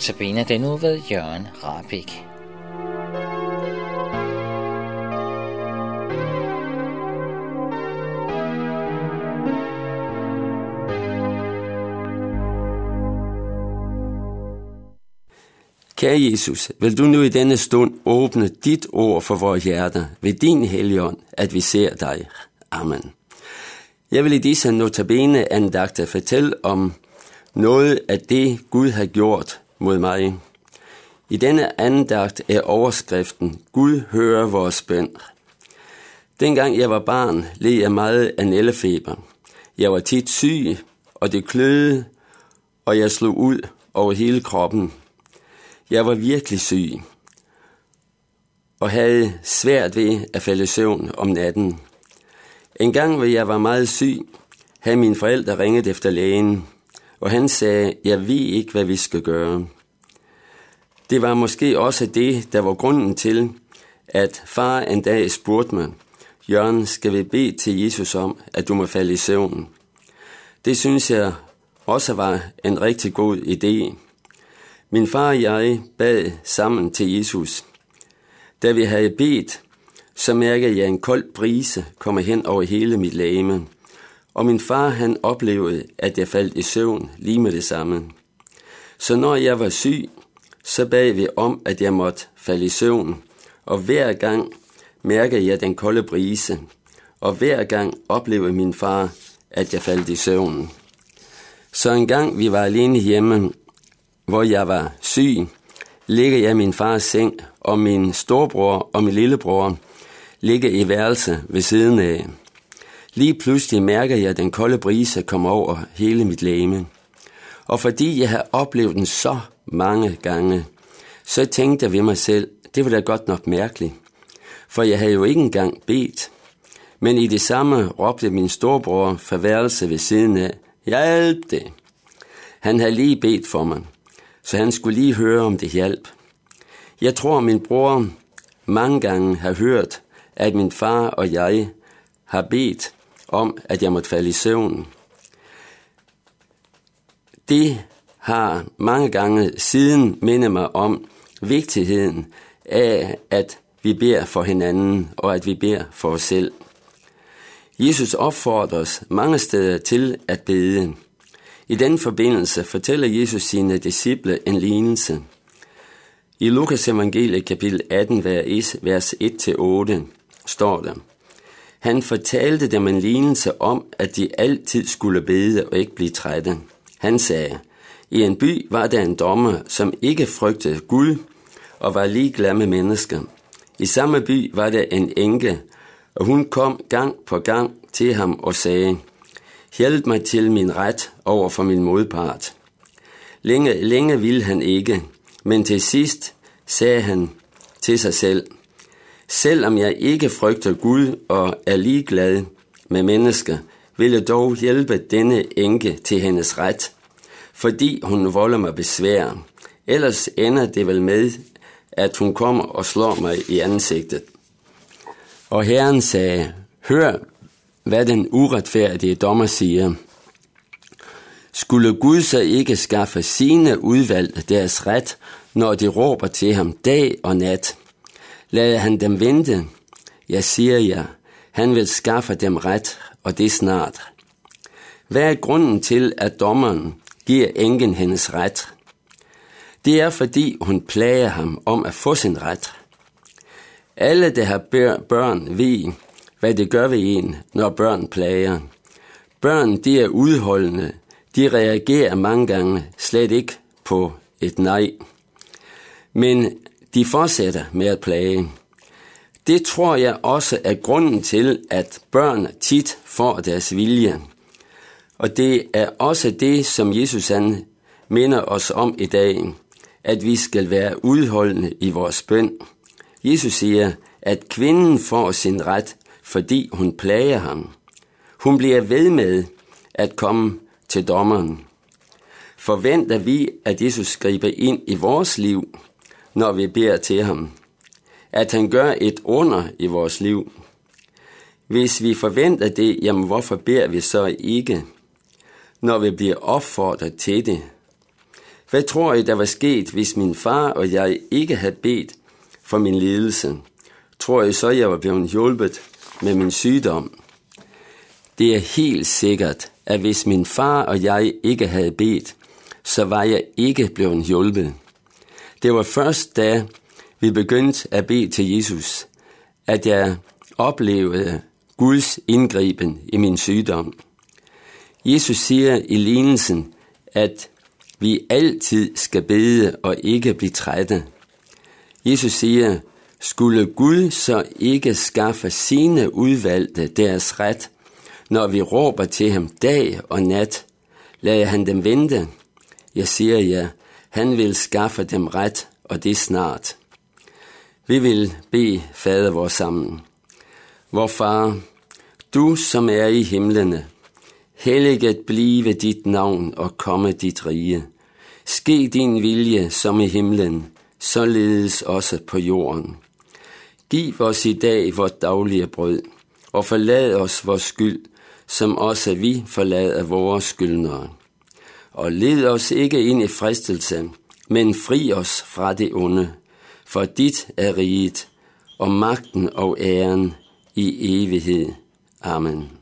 Notabene den nu ved Jørgen Rabik. Kære Jesus, vil du nu i denne stund åbne dit ord for vores hjerter ved din helligånd, at vi ser dig. Amen. Jeg vil i disse notabene andagter fortælle om noget af det, Gud har gjort mod mig. I denne andagt er overskriften, Gud hører vores bøn. Dengang jeg var barn, led jeg meget af nællefeber. Jeg var tit syg, og det kløede, og jeg slog ud over hele kroppen. Jeg var virkelig syg, og havde svært ved at falde i søvn om natten. En gang, hvor jeg var meget syg, havde mine forældre ringet efter lægen, og han sagde, jeg ved ikke, hvad vi skal gøre. Det var måske også det, der var grunden til, at far en dag spurgte mig, Jørgen, skal vi bede til Jesus om, at du må falde i søvn? Det synes jeg også var en rigtig god idé. Min far og jeg bad sammen til Jesus. Da vi havde bedt, så mærkede jeg en kold brise komme hen over hele mit lame, Og min far han oplevede, at jeg faldt i søvn lige med det samme. Så når jeg var syg, så bad vi om, at jeg måtte falde i søvn. Og hver gang mærkede jeg den kolde brise. Og hver gang oplevede min far, at jeg faldt i søvn. Så en gang vi var alene hjemme, hvor jeg var syg, ligger jeg i min fars seng, og min storebror og min lillebror ligger i værelse ved siden af. Lige pludselig mærker jeg den kolde brise komme over hele mit læme. Og fordi jeg har oplevet den så mange gange, så tænkte jeg ved mig selv, det var da godt nok mærkeligt. For jeg havde jo ikke engang bedt. Men i det samme råbte min storebror fra værelse ved siden af, hjælp det. Han havde lige bedt for mig så han skulle lige høre, om det hjalp. Jeg tror, min bror mange gange har hørt, at min far og jeg har bedt om, at jeg måtte falde i søvn. Det har mange gange siden mindet mig om vigtigheden af, at vi beder for hinanden, og at vi beder for os selv. Jesus opfordrer os mange steder til at bede. I den forbindelse fortæller Jesus sine disciple en lignelse. I Lukas evangelie kapitel 18, vers 1-8 står der, Han fortalte dem en lignelse om, at de altid skulle bede og ikke blive trætte. Han sagde, i en by var der en dommer, som ikke frygtede Gud og var ligeglad med mennesker. I samme by var der en enke, og hun kom gang på gang til ham og sagde, Hjælp mig til min ret over for min modpart. Længe, længe ville han ikke, men til sidst sagde han til sig selv, Selvom jeg ikke frygter Gud og er ligeglad med mennesker, vil jeg dog hjælpe denne enke til hendes ret, fordi hun volder mig besvær. Ellers ender det vel med, at hun kommer og slår mig i ansigtet. Og Herren sagde, Hør, hvad den uretfærdige dommer siger. Skulle Gud så ikke skaffe sine udvalgte deres ret, når de råber til ham dag og nat? Lad han dem vente? Jeg siger jer, han vil skaffe dem ret, og det snart. Hvad er grunden til, at dommeren giver enken hendes ret? Det er, fordi hun plager ham om at få sin ret. Alle, der har børn, ved, hvad det gør ved en, når børn plager. Børn, de er udholdende. De reagerer mange gange slet ikke på et nej. Men de fortsætter med at plage. Det tror jeg også er grunden til, at børn tit får deres vilje. Og det er også det, som Jesus han minder os om i dag, at vi skal være udholdende i vores bøn. Jesus siger, at kvinden får sin ret, fordi hun plager ham. Hun bliver ved med at komme til dommeren. Forventer vi, at Jesus griber ind i vores liv, når vi beder til ham? At han gør et under i vores liv? Hvis vi forventer det, jamen hvorfor beder vi så ikke, når vi bliver opfordret til det? Hvad tror I, der var sket, hvis min far og jeg ikke havde bedt for min lidelse? Tror I så, jeg var blevet hjulpet med min sygdom? Det er helt sikkert, at hvis min far og jeg ikke havde bedt, så var jeg ikke blevet hjulpet. Det var først da vi begyndte at bede til Jesus, at jeg oplevede Guds indgriben i min sygdom. Jesus siger i lignelsen, at vi altid skal bede og ikke blive trætte. Jesus siger, skulle Gud så ikke skaffe sine udvalgte deres ret, når vi råber til ham dag og nat? Lader han dem vente? Jeg siger ja, han vil skaffe dem ret, og det snart. Vi vil bede fader vores sammen. Vor far, du som er i himlene, helliget blive dit navn og komme dit rige. Ske din vilje som i himlen, således også på jorden. Giv os i dag vores daglige brød, og forlad os vores skyld, som også vi forlader vores skyldnere. Og led os ikke ind i fristelse, men fri os fra det onde, for dit er riget, og magten og æren i evighed. Amen.